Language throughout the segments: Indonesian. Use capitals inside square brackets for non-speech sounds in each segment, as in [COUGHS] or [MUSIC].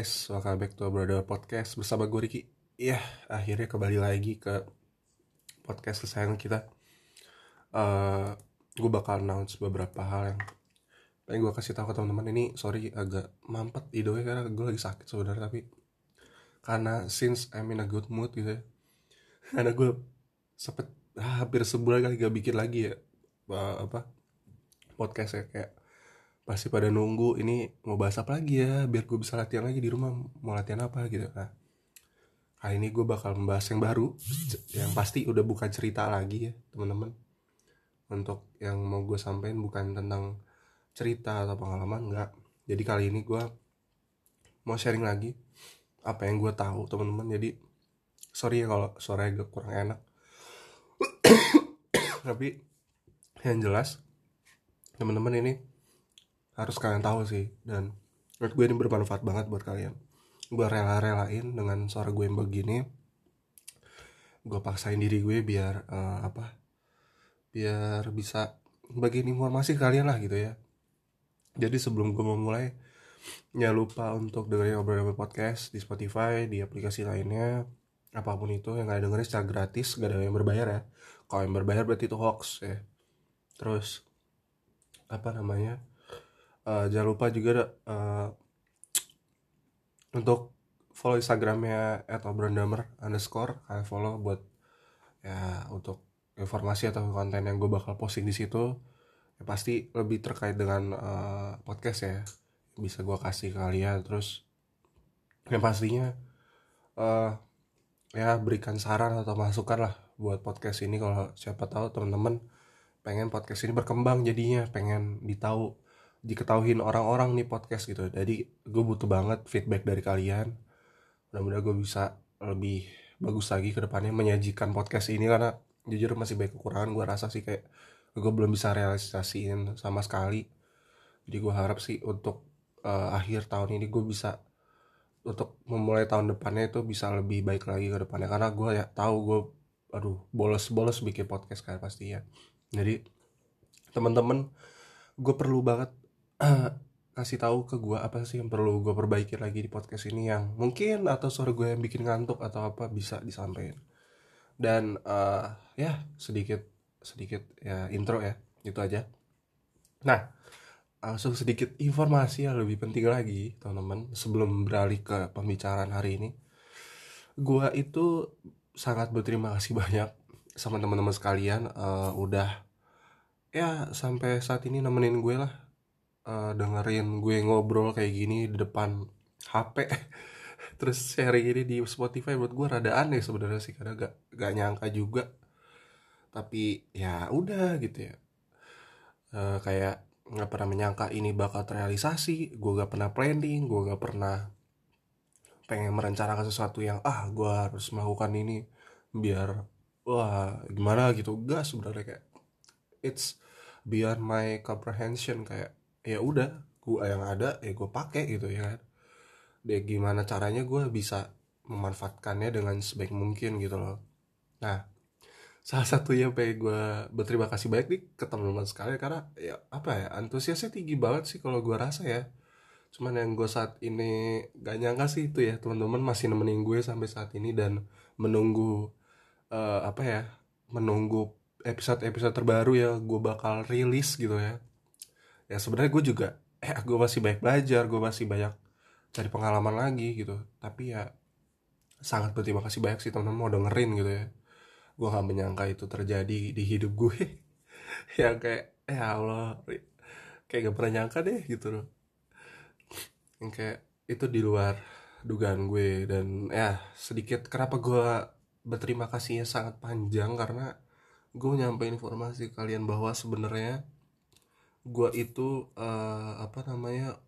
Guys, welcome back to Brother Podcast bersama gue Riki. Iya, akhirnya kembali lagi ke podcast kesayangan kita. Uh, Gue bakal announce beberapa hal yang pengen gue kasih tahu ke teman-teman. Ini sorry agak mampet idenya karena gue lagi sakit sebenarnya Tapi karena since I'm in a good mood gitu ya [LAUGHS] Karena gue sempet hampir sebulan kali gak bikin lagi ya uh, apa podcast ya kayak pasti pada nunggu ini mau bahas apa lagi ya biar gue bisa latihan lagi di rumah mau latihan apa gitu. Nah kali ini gue bakal membahas yang baru yang pasti udah bukan cerita lagi ya teman-teman. Untuk yang mau gue sampaikan bukan tentang cerita atau pengalaman enggak. Jadi kali ini gue mau sharing lagi apa yang gue tahu teman-teman. Jadi sorry ya kalau suaranya agak kurang enak. [COUGHS] Tapi yang jelas teman-teman ini harus kalian tahu sih. Dan menurut gue ini bermanfaat banget buat kalian. Gue rela-relain dengan suara gue yang begini. Gue paksain diri gue biar uh, apa biar bisa bagiin informasi kalian lah gitu ya. Jadi sebelum gue memulai jangan lupa untuk dengerin obrolan podcast di Spotify di aplikasi lainnya. Apa pun itu yang kalian dengerin secara gratis gak ada yang berbayar ya. Kalau yang berbayar berarti itu hoax ya. Terus apa namanya uh, jangan lupa juga uh, untuk follow instagramnya atau brandamer underscore kalian follow buat ya untuk informasi atau konten yang gue bakal posting di situ. Ya pasti lebih terkait dengan uh, podcast ya bisa gue kasih kalian. Terus yang pastinya uh, ya berikan saran atau masukan lah buat podcast ini. Kalau siapa tahu teman-teman pengen podcast ini berkembang jadinya pengen ditahu diketahuin orang-orang nih podcast gitu. Jadi gue butuh banget feedback dari kalian. Mudah-mudahan gue bisa lebih bagus lagi ke depannya menyajikan podcast ini karena jujur masih banyak kekurangan. Gue rasa sih kayak gue belum bisa realisasiin sama sekali. Jadi gue harap sih untuk uh, akhir tahun ini gue bisa untuk memulai tahun depannya itu bisa lebih baik lagi ke depannya. Karena gue ya tahu gue aduh bolos-bolos bikin podcast kayak pasti ya. Jadi teman-teman gue perlu banget kasih tahu ke gue apa sih yang perlu gue perbaiki lagi di podcast ini yang mungkin atau suara gue yang bikin ngantuk atau apa bisa disampaikan. Dan uh, ya sedikit sedikit ya intro ya itu aja. Nah langsung sedikit informasi yang lebih penting lagi teman-teman sebelum beralih ke pembicaraan hari ini. Gue itu sangat berterima kasih banyak sama teman-teman sekalian uh, udah ya sampai saat ini nemenin gue lah uh, dengerin gue ngobrol kayak gini di depan HP [LAUGHS] terus sharing ini di Spotify buat gue rada aneh sebenarnya sih karena gak gak nyangka juga. Tapi ya udah gitu ya. Uh, kayak nggak pernah menyangka ini bakal terrealisasi. Gue gak pernah planning gue gak pernah pengen merencanakan sesuatu yang ah gue harus melakukan ini biar wah gimana? gitu. Gak sebenarnya kayak it's beyond my comprehension kayak ya udah gue yang ada ya gue pakai gitu ya. Kan deh gimana caranya gue bisa memanfaatkannya dengan sebaik mungkin gitu loh. Nah salah satunya pengen gue berterima kasih banyak nih ke teman-teman sekalian karena ya apa ya antusiasnya tinggi banget sih kalau gue rasa ya. Cuman yang gue saat ini gak nyangka sih itu ya teman-teman masih nemenin gue sampai saat ini dan menunggu uh, apa ya menunggu episode-episode terbaru ya gue bakal rilis gitu ya ya sebenarnya gue juga eh gue masih banyak belajar gue masih banyak cari pengalaman lagi gitu. Tapi ya sangat berterima kasih banyak sih teman-teman mau dengerin gitu ya. Gue gak menyangka itu terjadi di hidup gue [LAUGHS] yang kayak ya Allah kayak gak pernah nyangka deh gitu loh. Yang kayak itu di luar dugaan gue. Dan ya sedikit kenapa gue berterima kasihnya sangat panjang karena gue nyampe informasi kalian bahwa sebenarnya gue itu uh, apa namanya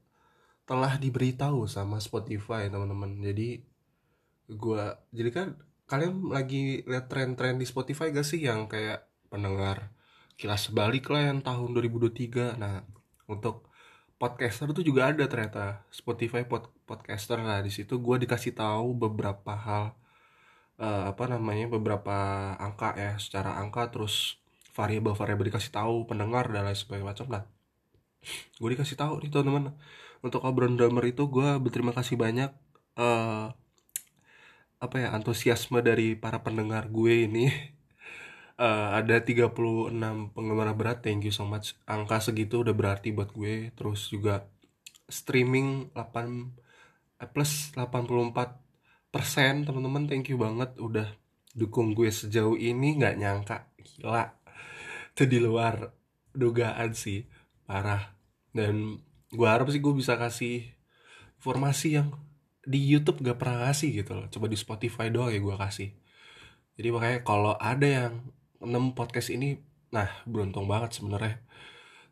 telah diberitahu sama Spotify teman-teman. Jadi gue jadi kan kalian lagi lihat tren-tren di Spotify gak sih yang kayak pendengar kilas balik lah yang tahun 2023 nah untuk podcaster itu juga ada ternyata Spotify pod podcaster. Lah di situ gue dikasih tahu beberapa hal uh, apa namanya beberapa angka ya secara angka. Terus variabel-variabel dikasih tahu pendengar dan lain sebagainya macam. Lah gue dikasih tahu nih teman-teman. Untuk obrolan drummer itu gue berterima kasih banyak uh, apa ya antusiasme dari para pendengar gue ini. Uh, [LAUGHS] ada 36 penggemar berat thank you so much. Angka segitu udah berarti buat gue. Terus juga streaming 8 eh, plus 84 persen teman-teman. Thank you banget udah dukung gue sejauh ini. Nggak nyangka gila itu di luar dugaan sih parah. Dan gue harap sih gue bisa kasih informasi yang di YouTube gak pernah kasih gitu loh. Coba di Spotify doang ya gue kasih. Jadi makanya kalau ada yang nemu podcast ini nah beruntung banget sebenarnya.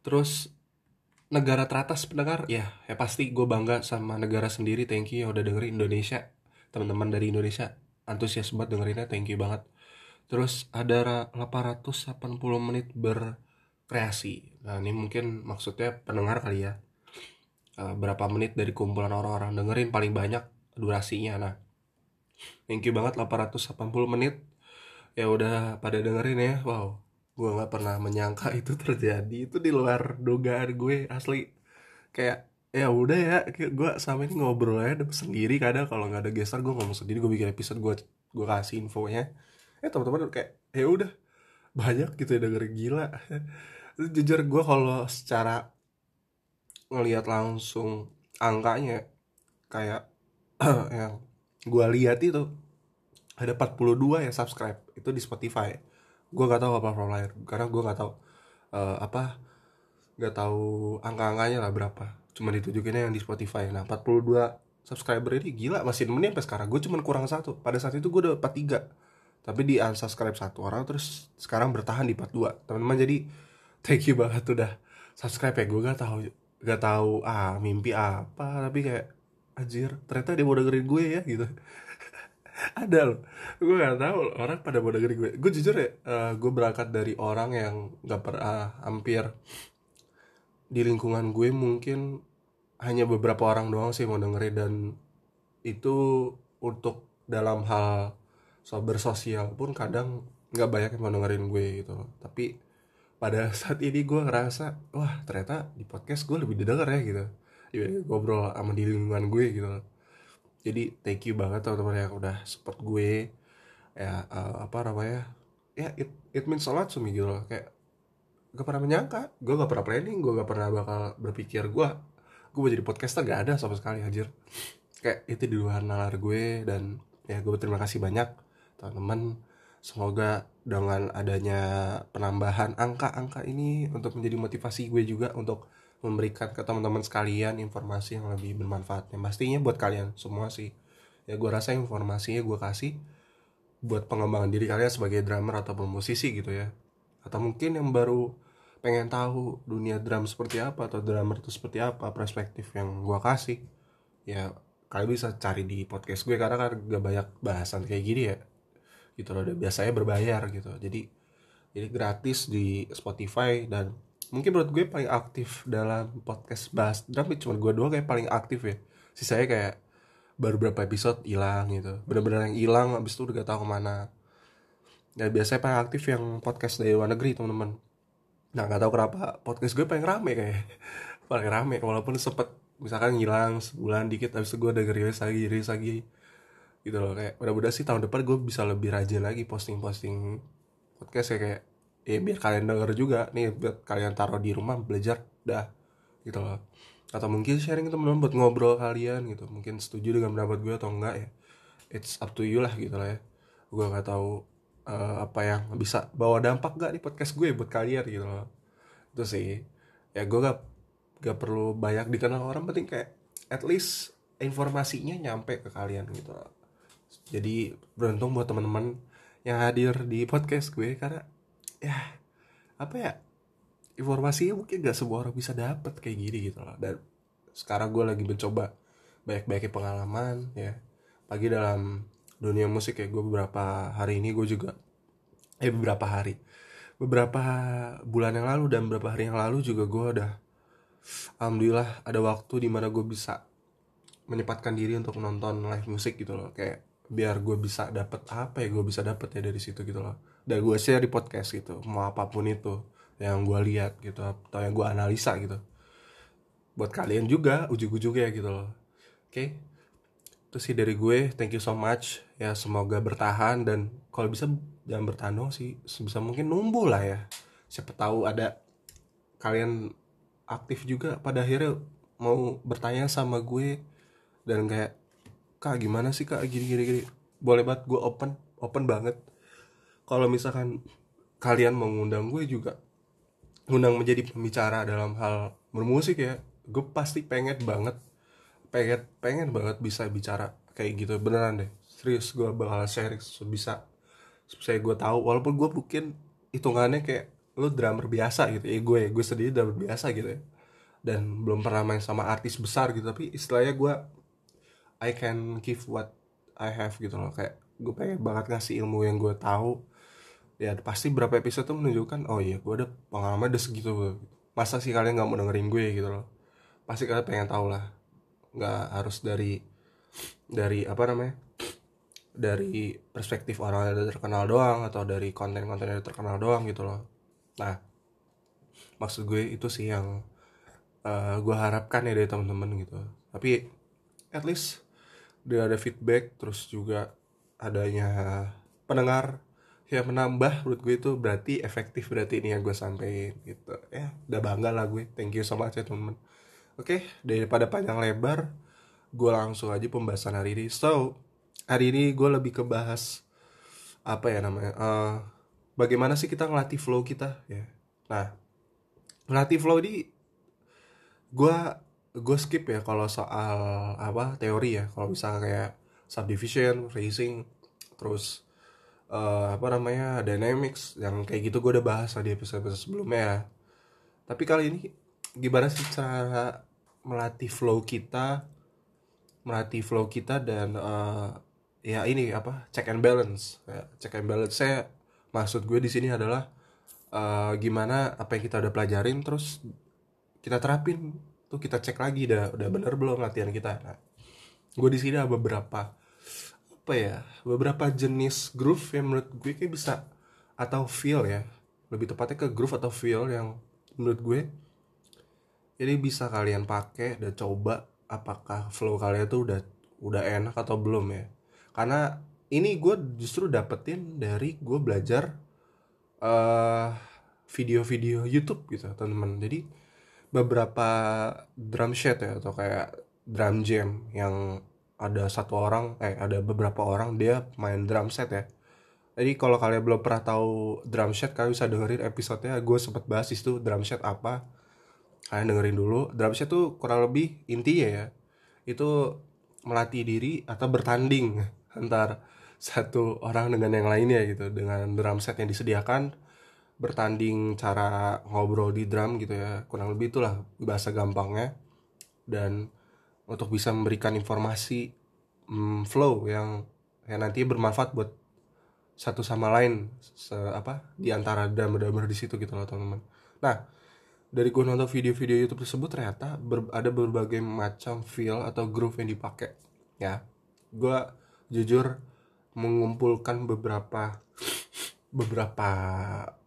Terus negara teratas pendengar ya ya pasti gue bangga sama negara sendiri. Thank you yang udah dengerin Indonesia. Teman-teman dari Indonesia antusias banget dengerinnya. Thank you banget terus ada 880 menit berkreasi. Nah ini mungkin maksudnya pendengar kali ya. Uh, berapa menit dari kumpulan orang-orang? Dengerin paling banyak durasinya. Nah thank you banget 880 menit. Ya udah pada dengerin ya. Wow gue nggak pernah menyangka [LAUGHS] itu terjadi. Itu di luar dugaan gue asli. Kayak ya udah ya gue sama ini ngobrol aja sendiri kadang. Kalau nggak ada gestar gue ngomong sendiri gue bikin episode gue gue kasih infonya eh teman-teman kayak ya udah banyak gitu ya dengerin gila. Jujur gue kalau secara ngelihat langsung angkanya kayak [CLEARS THROAT] yang gue lihat itu ada 42 yang subscribe itu di Spotify. Gue gak tahu apa lain karena gue gak tahu uh, apa gak tahu angka-angkanya lah berapa. Cuma ditunjukinnya yang di Spotify. Nah 42 subscriber ini gila masih nemenin sampai sekarang. Gue cuma kurang satu. Pada saat itu gue udah 43 tapi di unsubscribe satu orang terus sekarang bertahan di 42 teman-teman jadi thank you banget udah subscribe ya. Gue gak tahu gak tahu ah mimpi apa tapi kayak anjir ternyata dia mau dengerin gue ya gitu. [LAUGHS] Ada loh. Gue gak tahu loh, orang pada mau dengerin gue. Gue jujur ya uh, gue berangkat dari orang yang gak pernah hampir di lingkungan gue mungkin hanya beberapa orang doang sih mau dengerin. Dan itu untuk dalam hal so bersosial pun kadang nggak banyak yang mau dengerin gue gitu loh. Tapi pada [LAUGHS] saat ini gue ngerasa wah ternyata di podcast gue lebih didengar ya gitu. Ya, ngobrol sama di lingkungan gue gitu loh. Jadi thank you banget teman-teman yang udah support gue. Ya uh, apa namanya ya it, it means a lot to gitu loh. Kayak gak pernah menyangka gue gak pernah planning gue gak pernah bakal berpikir gue gue mau jadi podcaster gak ada sama sekali anjir. Kayak itu di luar nalar gue dan ya gue berterima kasih banyak teman-teman semoga dengan adanya penambahan angka-angka ini untuk menjadi motivasi gue juga untuk memberikan ke teman-teman sekalian informasi yang lebih bermanfaat yang pastinya buat kalian semua sih. Ya gue rasa informasinya gue kasih buat pengembangan diri kalian sebagai drummer ataupun musisi gitu ya. Atau mungkin yang baru pengen tahu dunia drum seperti apa atau drummer itu seperti apa perspektif yang gue kasih ya kalian bisa cari di podcast gue karena kan gak banyak bahasan kayak gini ya gitu loh biasanya berbayar gitu. Jadi jadi gratis di Spotify dan mungkin menurut gue paling aktif dalam podcast bahas drum cuma gue doang kayak paling aktif ya. Sisanya kayak baru berapa episode hilang gitu. Bener-bener yang hilang abis itu udah gak tau ke mana. Ya biasanya paling aktif yang podcast dari luar negeri teman-teman. Nah nggak tahu kenapa podcast gue paling rame kayak. [LAUGHS] Paling rame walaupun sempet misalkan ngilang sebulan dikit habis itu gue udah rilis lagi rilis lagi gitu loh. Kayak mudah-mudahan sih tahun depan gue bisa lebih rajin lagi posting-posting podcast ya kayak ya biar kalian denger juga nih buat kalian taruh di rumah belajar dah gitu loh. Atau mungkin sharing teman-teman buat ngobrol kalian gitu. Mungkin setuju dengan pendapat gue atau enggak ya. It's up to you lah gitu lah ya. Gue nggak tahu uh, apa yang bisa bawa dampak gak di podcast gue buat kalian gitu loh. Itu sih. Ya gue gak gak perlu banyak dikenal orang penting kayak at least informasinya nyampe ke kalian gitu loh. Jadi beruntung buat teman-teman yang hadir di podcast gue karena ya apa ya informasinya mungkin gak semua orang bisa dapet kayak gini gitu loh. Dan sekarang gue lagi mencoba banyak-banyak pengalaman ya. Pagi dalam dunia musik ya gue beberapa hari ini gue juga eh beberapa hari beberapa bulan yang lalu dan beberapa hari yang lalu juga gue udah alhamdulillah ada waktu di mana gue bisa menyempatkan diri untuk nonton live musik gitu loh. Kayak biar gue bisa dapet apa ya gue bisa dapet ya dari situ gitu loh. Dan gue share di podcast gitu mau apa pun itu yang gue lihat gitu atau yang gue analisa gitu. Buat kalian juga ujung-ujungnya gitu loh. Oke? Okay? itu sih dari gue thank you so much. Ya semoga bertahan dan kalau bisa jangan bertahan dong sih. Sebisa mungkin numbuh lah ya. Siapa tahu ada kalian aktif juga pada akhirnya mau bertanya sama gue dan kayak kak gimana sih kak? Gini gini gini. Boleh banget gue open open banget. Kalau misalkan kalian mau ngundang gue juga ngundang menjadi pembicara dalam hal bermusik ya gue pasti pengen banget pengen pengen banget bisa bicara kayak gitu. Beneran deh serius gue bakal share sebisa saya gue tahu. Walaupun gue mungkin hitungannya kayak lu drummer biasa gitu ya. Gue gue sendiri drummer biasa gitu ya. Dan belum pernah main sama artis besar gitu. Tapi istilahnya gue I can give what I have gitu loh. Kayak gue pengen banget ngasih ilmu yang gue tahu. Ya pasti berapa episode tuh menunjukkan oh iya gue ada pengalaman udah segitu. Masa sih kalian nggak mau dengerin gue gitu loh? Pasti kalian pengen tahu lah. Nggak harus dari dari apa namanya? Dari perspektif orang yang terkenal doang atau dari konten-konten yang terkenal doang gitu loh. Nah maksud gue itu sih yang uh, gue harapkan ya dari teman-teman gitu. Tapi at least dia ada feedback terus juga adanya pendengar ya menambah menurut gue itu berarti efektif berarti ini yang gue sampein gitu. Ya udah bangga lah gue. Thank you so much ya teman-teman. Oke daripada panjang lebar gue langsung aja pembahasan hari ini. So hari ini gue lebih ke bahas apa ya namanya uh, bagaimana sih kita ngelatih flow kita ya. Nah ngelatih flow ini gue gue skip ya kalau soal apa teori ya. Kalau misalnya kayak subdivision racing terus uh, apa namanya dynamics yang kayak gitu gue udah bahas di episode episode sebelumnya ya. Tapi kali ini gimana sih cara melatih flow kita melatih flow kita dan uh, ya ini apa check and balance. Check and balance saya maksud gue di sini adalah uh, gimana apa yang kita udah pelajarin terus kita terapin tuh kita cek lagi udah udah bener belum latihan kita? Nah, gue di sini ada beberapa apa ya beberapa jenis groove yang menurut gue kayak bisa atau feel ya lebih tepatnya ke groove atau feel yang menurut gue jadi bisa kalian pakai dan coba apakah flow kalian tuh udah udah enak atau belum ya. Karena ini gue justru dapetin dari gue belajar uh, video-video YouTube gitu teman-teman. Jadi beberapa drum set ya atau kayak drum jam yang ada satu orang eh ada beberapa orang dia main drum set ya. Jadi kalau kalian belum pernah tahu drum set kalian bisa dengerin episodenya. Gue sempat bahas itu drum set apa. Kalian dengerin dulu. Drum set tuh kurang lebih intinya ya itu melatih diri atau bertanding [LAUGHS] antar satu orang dengan yang lainnya gitu. Dengan drum set yang disediakan bertanding cara ngobrol di drum gitu ya kurang lebih itulah bahasa gampangnya dan untuk bisa memberikan informasi mm, flow yang yang nanti bermanfaat buat satu sama lain se apa di antara drummer-drummer di situ gitu loh teman-teman. Nah, dari gue nonton video-video YouTube tersebut ternyata ber, ada berbagai macam feel atau groove yang dipakai ya. Gue jujur mengumpulkan beberapa beberapa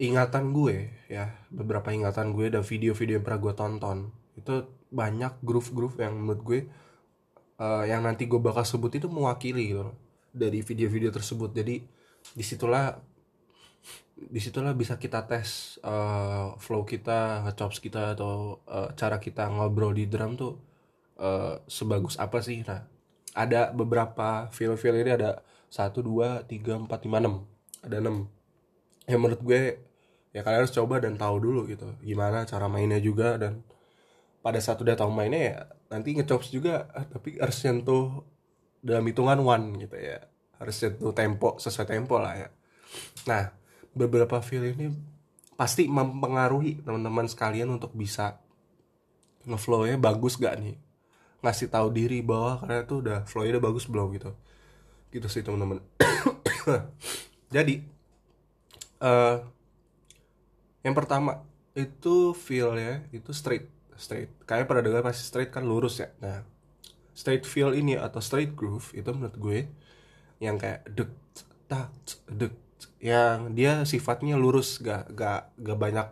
ingatan gue ya, beberapa ingatan gue dan video-video yang pernah gue tonton. Itu banyak groove-groove yang menurut gue uh, yang nanti gue bakal sebut itu mewakili gitu dari video-video tersebut. Jadi di situlah di situlah bisa kita tes uh, flow kita chops kita atau uh, cara kita ngobrol di drum tuh uh, sebagus apa sih. Nah ada beberapa feel-feel ini ada satu dua tiga empat lima enam. Ada enam yang menurut gue ya kalian harus coba dan tahu dulu gitu gimana cara mainnya juga dan pada saat udah tahu mainnya ya nanti ngecops juga ah, tapi harus nyentuh dalam hitungan one gitu ya. Harus nyentuh tempo sesuai tempo lah ya. Nah beberapa feel ini pasti mempengaruhi teman-teman sekalian untuk bisa ngeflownya bagus gak nih? Ngasih tahu diri bahwa kalian tuh udah flownya udah bagus belum gitu. Gitu sih teman-teman. [COUGHS] Jadi uh, yang pertama itu feel ya itu straight straight. Kayak pada dengar pasti straight kan lurus ya. Nah straight feel ini atau straight groove itu menurut gue yang kayak dek tak dek yang dia sifatnya lurus gak gak gak banyak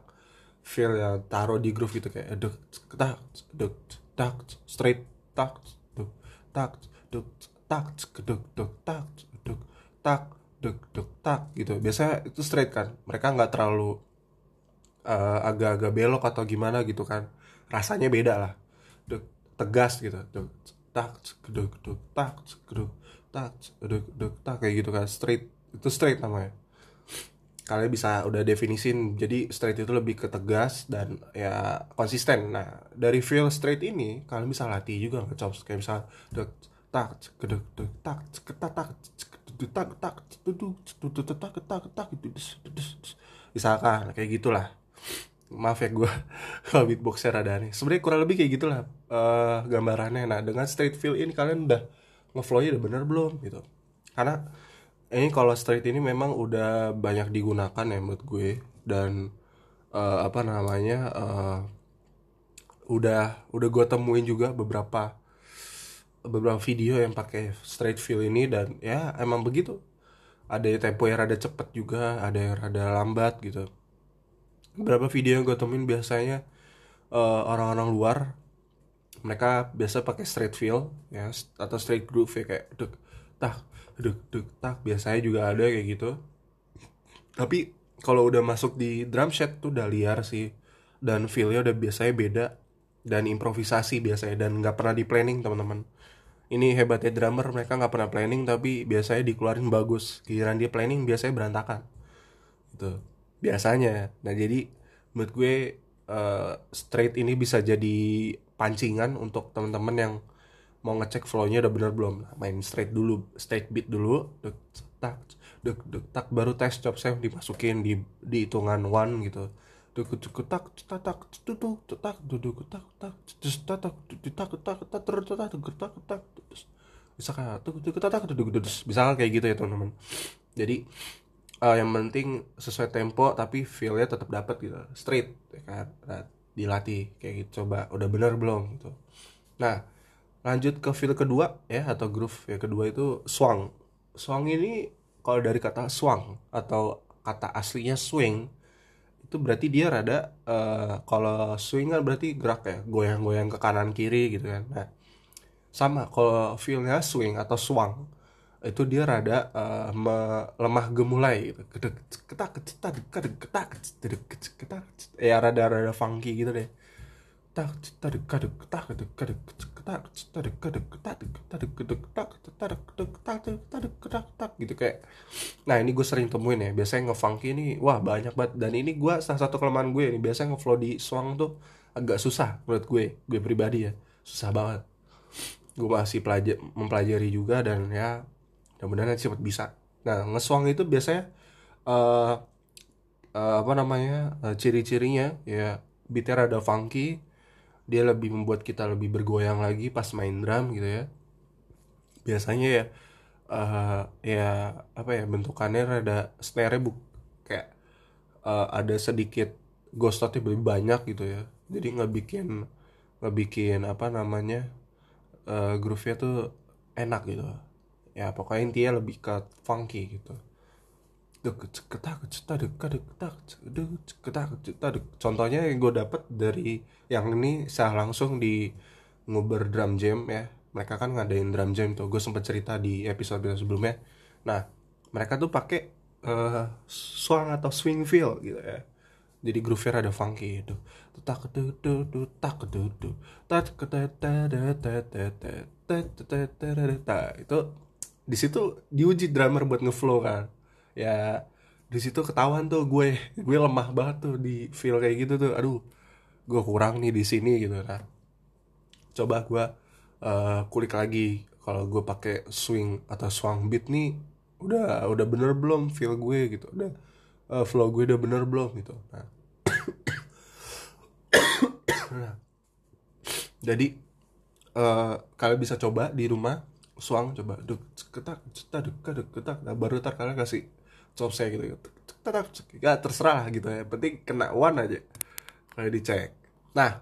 feel yang taruh di groove gitu kayak dek tak dek tak straight tak duk tak duk tak duk duk tak duk tak duk duk tak gitu. Biasanya itu straight kan. Mereka nggak terlalu uh, agak-agak belok atau gimana gitu kan. Rasanya beda lah. Duk tegas gitu. Duk tak duk duk tak duk tak duk duk tak kayak gitu kan. Straight itu straight namanya. Kalian bisa udah definisin. Jadi straight itu lebih ke tegas dan ya konsisten. Nah dari feel straight ini kalian bisa latih juga chops kayak misal duk tak keduk duk tak ketak tak tak tak tuduk tuduk tak tak tak misalkan kayak gitulah. Maaf ya gue [LAUGHS] kalau beatboxer ada nih sebenarnya kurang lebih kayak gitulah uh, gambarannya. Nah dengan straight feel ini kalian udah ngeflownya udah bener belum gitu. Karena ini kalau straight ini memang udah banyak digunakan ya menurut gue. Dan uh, apa namanya uh, udah udah gue temuin juga beberapa beberapa video yang pakai straight feel ini dan ya emang begitu. Ada tempo yang rada cepet juga ada yang rada lambat gitu. Beberapa video yang gue temuin biasanya orang orang-orang luar mereka biasa pakai straight feel ya atau straight groove ya kayak duk tak duk duk tak biasanya juga ada kayak gitu. Tapi kalau udah masuk di drum set tuh udah liar sih dan feelnya udah biasanya beda dan improvisasi biasanya dan nggak pernah di planning teman-teman ini hebatnya drummer mereka nggak pernah planning tapi biasanya dikeluarin bagus. Giliran dia planning biasanya berantakan. Gitu. Biasanya. Nah jadi menurut gue uh, straight ini bisa jadi pancingan untuk teman-teman yang mau ngecek flownya udah bener belum. Main straight dulu straight beat dulu. Dek tak dek dek tak baru tes chop saya dimasukin di di hitungan one gitu dek dek tak tak tak tutuk tak duduk tak tak terus tak tak tak tak tak terus tak tak tak bisa kayak tuh duduk tak tak duduk duduk bisa kayak gitu ya teman-teman jadi uh, yang penting sesuai tempo tapi feelnya tetap dapat gitu straight ya kan nah, dilatih kayak gitu coba udah bener belum gitu nah lanjut ke feel kedua ya atau groove ya kedua itu swang swang ini kalau dari kata swang atau kata aslinya swing itu berarti dia rada uh, kalau swing kan berarti gerak ya goyang-goyang ke kanan kiri gitu kan nah sama kalau feelnya swing atau swang itu dia rada uh, lemah gemulai gitu ketak ketak ketak ketak ketak ya rada rada funky gitu deh tak ketak taduk kaduk ketak tak taduk kaduk tak taduk ketak tak gitu kayak nah ini gue sering temuin ya biasanya ngefunky ini wah banyak banget dan ini gue salah satu kelemahan gue ini biasanya ngeflow di swang tuh agak susah menurut gue gue pribadi ya susah banget gue masih pelajar mempelajari juga dan ya mudah-mudahan cepat bisa nah ngeswang itu biasanya uh, uh, apa namanya uh, ciri-cirinya ya beatnya ada funky dia lebih membuat kita lebih bergoyang lagi pas main drum gitu ya. Biasanya ya uh, ya apa ya bentukannya rada snare bu kayak uh, ada sedikit ghost note lebih banyak gitu ya. Jadi nggak bikin nggak bikin apa namanya uh, groove-nya tuh enak gitu. Ya pokoknya intinya lebih ke funky gitu contohnya yang gue dapet dari yang ini saya langsung di nguber drum jam ya mereka kan ngadain drum jam tuh gue sempet cerita di episode sebelumnya nah mereka tuh pakai uh, swing atau swing feel gitu ya jadi groove ada funky itu tak tak tak itu di situ diuji drummer buat ngeflow kan ya di situ ketahuan tuh gue gue lemah banget tuh di feel kayak gitu tuh. Aduh gue kurang nih di sini gitu nah coba gue uh, kulik lagi. Kalau gue pakai swing atau swang beat nih udah udah bener belum feel gue gitu. Udah uh, flow gue udah bener belum gitu. Nah, nah. [COUGHS] jadi uh, kalian bisa coba di rumah swang coba duk ketak ketak ketak. Nah, baru ntar kalian kasih chop saya gitu. Ya terserah gitu ya. Penting kena one aja. Kayak dicek. Nah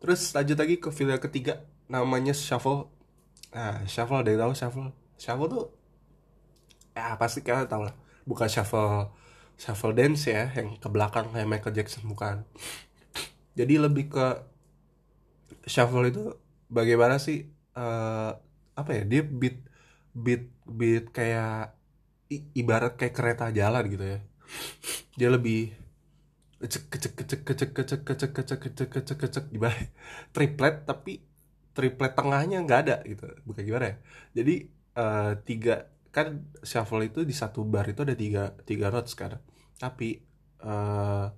terus lanjut lagi ke feel ketiga. Namanya shuffle. Nah shuffle ada yang tahu shuffle? Shuffle tuh ya pasti kalian tahu lah. Bukan shuffle shuffle dance ya yang ke belakang kayak Michael Jackson bukan. Jadi lebih ke shuffle itu bagaimana sih uh, apa ya dia beat beat beat kayak ibarat kayak kereta jalan gitu ya dia lebih kecek kecek kecek kecek kecek kecek kecek kecek kecek kecek gimana triplet tapi triplet tengahnya nggak ada gitu bukan gimana ya jadi uh, tiga kan shuffle itu di satu bar itu ada tiga tiga notes kan tapi uh,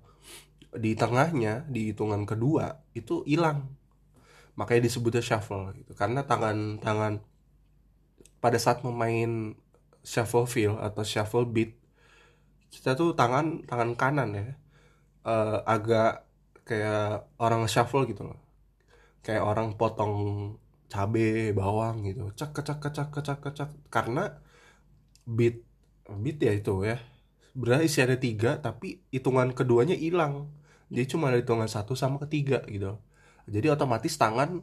di tengahnya di hitungan kedua itu hilang makanya disebutnya shuffle gitu karena tangan tangan pada saat memain shuffle feel atau shuffle beat kita tuh tangan tangan kanan ya uh, agak kayak orang shuffle gitu loh. Kayak orang potong cabe bawang gitu. Cak cak cak cak cak karena beat beat ya itu ya. Berarti isi ada tiga tapi hitungan keduanya hilang. Jadi cuma ada hitungan satu sama ketiga gitu. Jadi otomatis tangan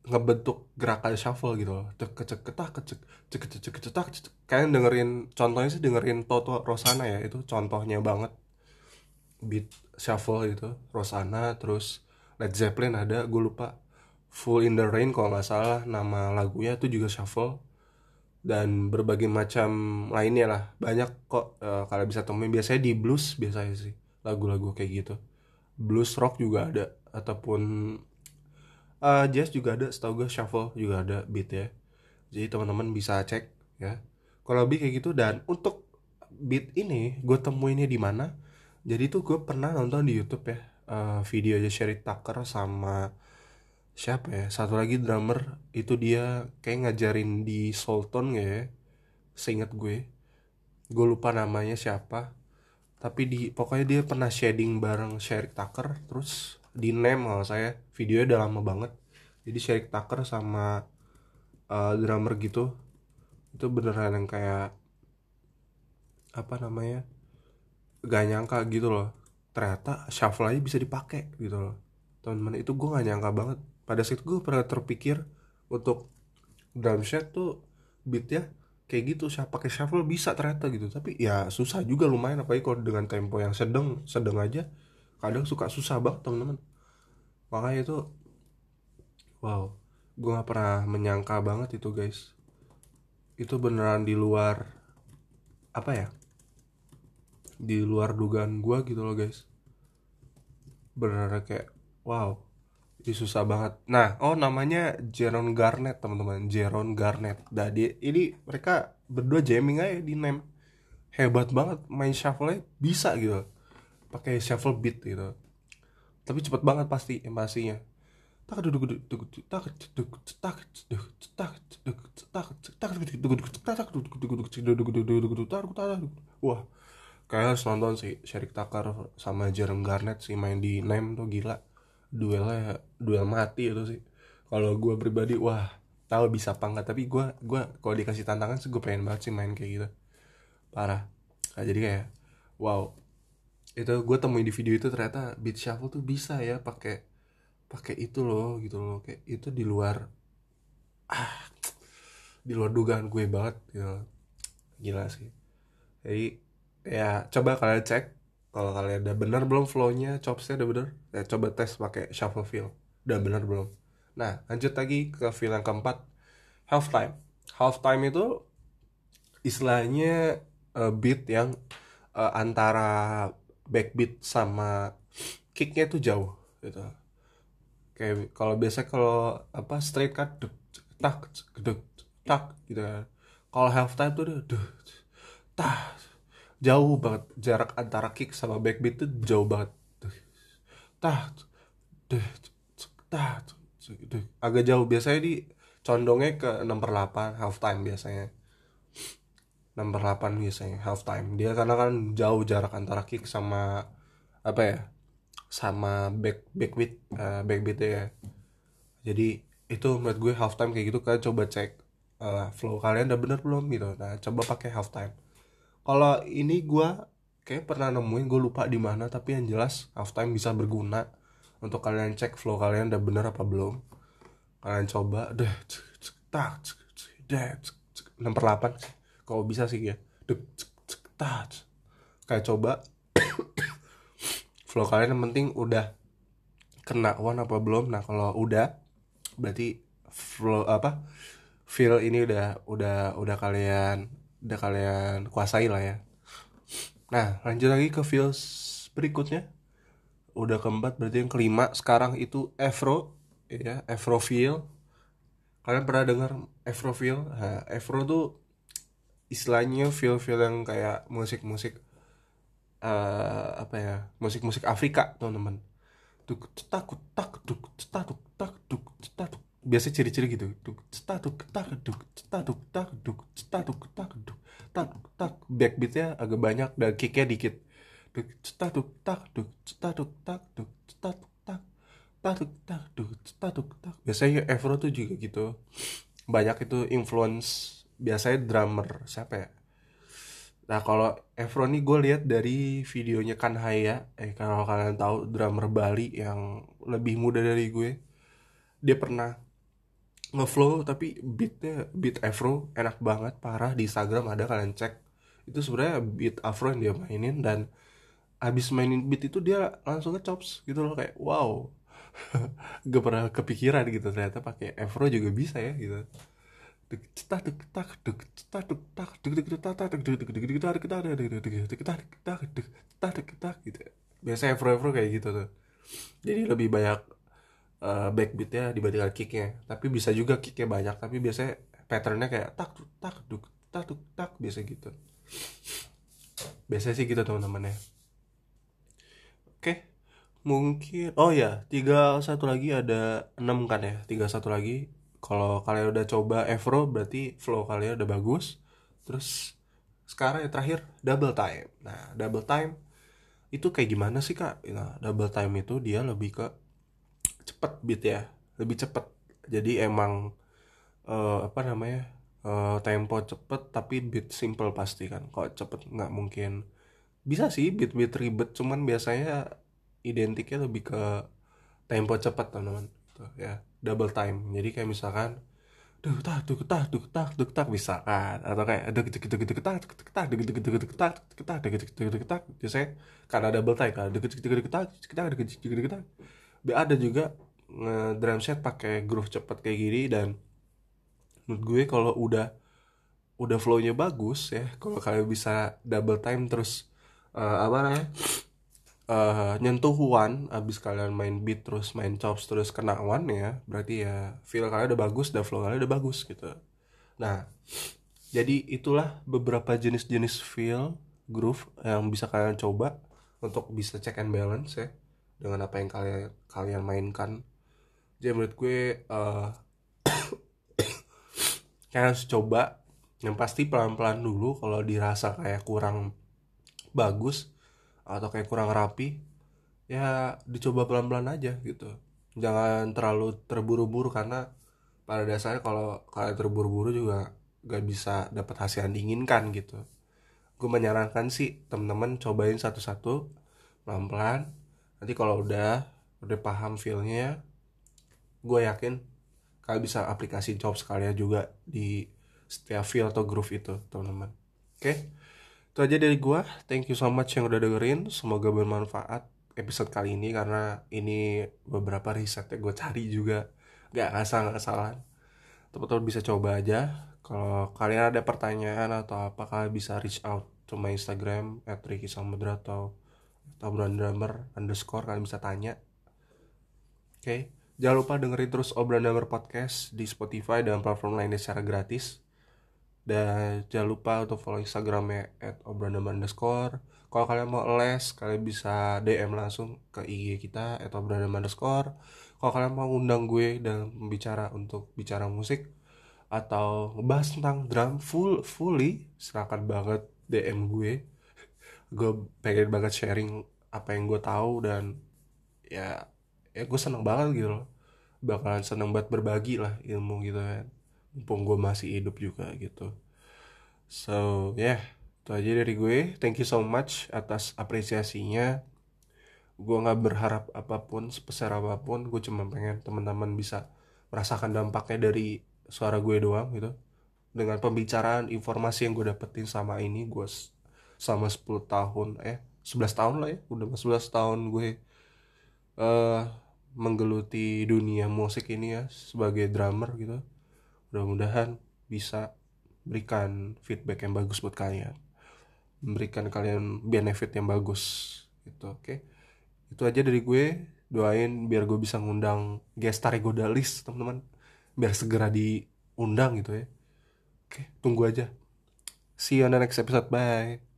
ngebentuk gerakan shuffle gitu loh. Cek cek ketak cek cek cek cek. Cetak kalian dengerin contohnya sih dengerin Toto Rosana ya itu contohnya banget. Beat shuffle itu Rosana terus Led Zeppelin ada gue lupa. Full in the Rain kalau nggak salah nama lagunya itu juga shuffle. Dan berbagai macam lainnya lah banyak kok uh, kalian bisa temuin. Biasanya di blues biasanya sih lagu-lagu kayak gitu. Blues rock juga ada ataupun uh, jazz juga ada setahu gue shuffle juga ada beat ya. Jadi teman-teman bisa cek ya. Kalau lebih kayak gitu dan untuk beat ini gue temuinnya di mana. Jadi tuh gue pernah nonton di YouTube ya uh, video aja Sherry Tucker sama siapa ya satu lagi drummer itu dia kayak ngajarin di Sultan ya seingat gue. Gue lupa namanya siapa tapi di pokoknya dia pernah shading bareng Sherry Tucker terus di name kalau saya videonya udah lama banget. Jadi Sherry Tucker sama uh, drummer gitu itu beneran yang kayak apa namanya gak nyangka gitu loh. Ternyata shuffle aja bisa dipakai gitu loh. Teman-teman itu gue gak nyangka banget. Pada saat gue pernah terpikir untuk drum set tuh beat ya kayak gitu. Saya pakai shuffle bisa ternyata gitu. Tapi ya susah juga lumayan apalagi kalau dengan tempo yang sedang sedang aja kadang suka susah banget teman-teman. Makanya itu wow gue gak pernah menyangka banget itu guys. Itu beneran di luar apa ya? Di luar dugaan gue gitu loh guys. Bener kayak wow ini susah banget. Nah oh namanya Jeron Garnet teman-teman. Jeron Garnet jadi ini mereka berdua jamming aja di name hebat banget main shuffle bisa gitu pakai shuffle beat gitu tapi cepet banget pasti yang pastinya tak duduk duduk duduk tak duduk tak duduk tak duduk tak tak duduk duduk tak duduk duduk duduk duduk duduk duduk duduk wah kayak harus nonton sih Sherik Takar sama Jerem Garnet sih main di Name tuh gila duelnya duel mati itu sih kalau gue pribadi wah tahu bisa apa enggak tapi gue gue kalau dikasih tantangan sih gue pengen banget sih main kayak gitu parah nah, jadi kayak wow itu gue temuin di video itu ternyata beat shuffle tuh bisa ya pakai pakai itu loh gitu loh. Kayak itu di luar ah di luar dugaan gue banget gitu. Gila sih. Jadi ya coba kalian cek kalau kalian udah benar belum flownya chopsnya udah bener ya coba tes pakai shuffle feel. Udah benar belum? Nah lanjut lagi ke feel yang keempat half time. Half time itu istilahnya uh, beat yang uh, antara backbeat sama kicknya itu jauh gitu. Kayak kalau biasa kalau apa straight cut duk, tak duk, tak gitu. Kan kalau half time tuh udah tak jauh banget. Jarak antara kick sama backbeat tuh jauh banget. Tah deh tah agak jauh. Biasanya di condongnya ke nomor 8 half time biasanya nomor 8 biasanya half time. Dia karena kan jauh jarak antara kick sama apa ya sama back backbeat uh, backbeat ya. Jadi itu menurut gue half time kayak gitu kalian coba cek uh, flow kalian udah bener belum gitu. Nah coba pakai half time. Kalau ini gue kayak pernah nemuin gue lupa di mana tapi yang jelas halftime bisa berguna untuk kalian cek flow kalian udah bener apa belum. Kalian coba deh tak nomor 8 kalau bisa sih ya deh kayak coba [COUGHS] flow kalian yang penting udah kena one apa belum? Nah kalau udah berarti flow apa feel ini udah udah udah kalian udah kalian kuasai lah ya. Nah lanjut lagi ke feels berikutnya. Udah keempat berarti yang kelima sekarang itu Afro ya Afro feel. Kalian pernah dengar Afro feel? Nah, Afro tuh istilahnya feel feel yang kayak musik musik uh, apa ya musik musik Afrika teman-teman. Duk cetak tak duk cetak tak duk cetak biasa ciri-ciri gitu. Duk cetak tak duk cetak tak duk cetak tak duk tak tak. Backbeatnya agak banyak dan kicknya dikit. Duk cetak tak duk cetak tak duk cetak tak. Tak tak duk tak. Biasanya Afro tuh juga gitu. Banyak itu influence biasanya drummer siapa ya? Nah kalau Efron nih gue lihat dari videonya Kan Haya, eh kalau kalian tahu drummer Bali yang lebih muda dari gue, dia pernah ngeflow tapi beatnya beat Afro enak banget parah. Di Instagram ada kalian cek. Itu sebenarnya beat Afro yang dia mainin dan abis mainin beat itu dia langsung ngechops gitu loh kayak wow. [LAUGHS] Gak pernah kepikiran gitu ternyata pakai Afro juga bisa ya gitu gitu biasanya Afro Afro kayak gitu tuh jadi lebih banyak uh, backbeatnya dibandingkan kicknya tapi bisa juga kicknya banyak tapi biasanya patternnya kayak tak tak duk tak duk tak biasa gitu biasanya sih gitu teman-teman ya oke mungkin oh ya tiga satu lagi ada enam kan ya tiga satu lagi kalau kalian udah coba Evro berarti flow kalian udah bagus. Terus sekarang yang terakhir double time. Nah double time itu kayak gimana sih kak? Nah double time itu dia lebih ke cepet beat ya lebih cepet. Jadi emang uh, apa namanya uh, tempo cepet tapi beat simple pasti kan. Kok cepet nggak mungkin? Bisa sih beat beat ribet cuman biasanya identiknya lebih ke tempo cepet teman-teman. Gitu ya double time. Jadi kayak misalkan duh tak duh tak duh tak duh tak misalkan atau kayak ada gitu gitu gitu tak gitu tak gitu gitu gitu tak tak gitu gitu gitu tak biasanya karena double time kan. Gitu gitu gitu tak kita ada gitu gitu tak ada juga drum set pakai groove cepet kayak gini dan menurut gue kalau udah udah flownya bagus ya kalau kalian bisa double time terus uh, apa namanya uh, nyentuh one abis kalian main beat terus main chops terus kena one ya berarti ya feel kalian udah bagus dan flow kalian udah bagus gitu. Nah jadi itulah beberapa jenis-jenis feel groove yang bisa kalian coba untuk bisa check and balance ya dengan apa yang kalian kalian mainkan. Jadi menurut gue uh, [COUGHS] kalian harus coba yang pasti pelan-pelan dulu kalau dirasa kayak kurang bagus atau kayak kurang rapi ya dicoba pelan-pelan aja gitu. Jangan terlalu terburu-buru karena pada dasarnya kalau kalian terburu-buru juga gak bisa dapat hasil yang diinginkan gitu. Gue menyarankan sih temen-temen cobain satu-satu pelan-pelan. Nanti kalau udah udah paham feelnya gue yakin kalian bisa aplikasi job sekalian juga di setiap feel atau groove itu teman-teman oke? okay? Itu aja dari gue thank you so much yang udah dengerin. Semoga bermanfaat episode kali ini karena ini beberapa riset yang gue cari juga. Gak ngasal salah teman-teman bisa coba aja. Kalau kalian ada pertanyaan atau apa kalian bisa reach out to my instagram at Ricky atau atau drummer underscore kalian bisa tanya. Oke? Okay. jangan lupa dengerin terus obrolan drummer podcast di Spotify dan platform lainnya secara gratis dan jangan lupa untuk follow instagramnya at underscore kalau kalian mau les kalian bisa DM langsung ke IG kita at underscore kalau kalian mau undang gue dan bicara untuk bicara musik atau ngebahas tentang drum full fully silakan banget DM gue. Gue pengen banget sharing apa yang gue tahu dan ya ya gue seneng banget gitu loh. Bakalan seneng banget berbagi lah ilmu gitu kan mumpung gue masih hidup juga gitu. So yeah, itu aja dari gue. Thank you so much atas apresiasinya. Gue nggak berharap apa pun sebesar apa pun gue cuma pengen teman-teman bisa merasakan dampaknya dari suara gue doang gitu. Dengan pembicaraan informasi yang gue dapetin sama ini gue sama 10 tahun eh 11 tahun lah ya udah 11 tahun gue uh, menggeluti dunia musik ini ya sebagai drummer gitu mudah-mudahan bisa berikan feedback yang bagus buat kalian. Memberikan kalian benefit yang bagus gitu oke? Okay? itu aja dari gue. Doain biar gue bisa ngundang gestar Godalis teman-teman. Biar segera diundang gitu ya. Oke okay, tunggu aja. See you on the next episode. Bye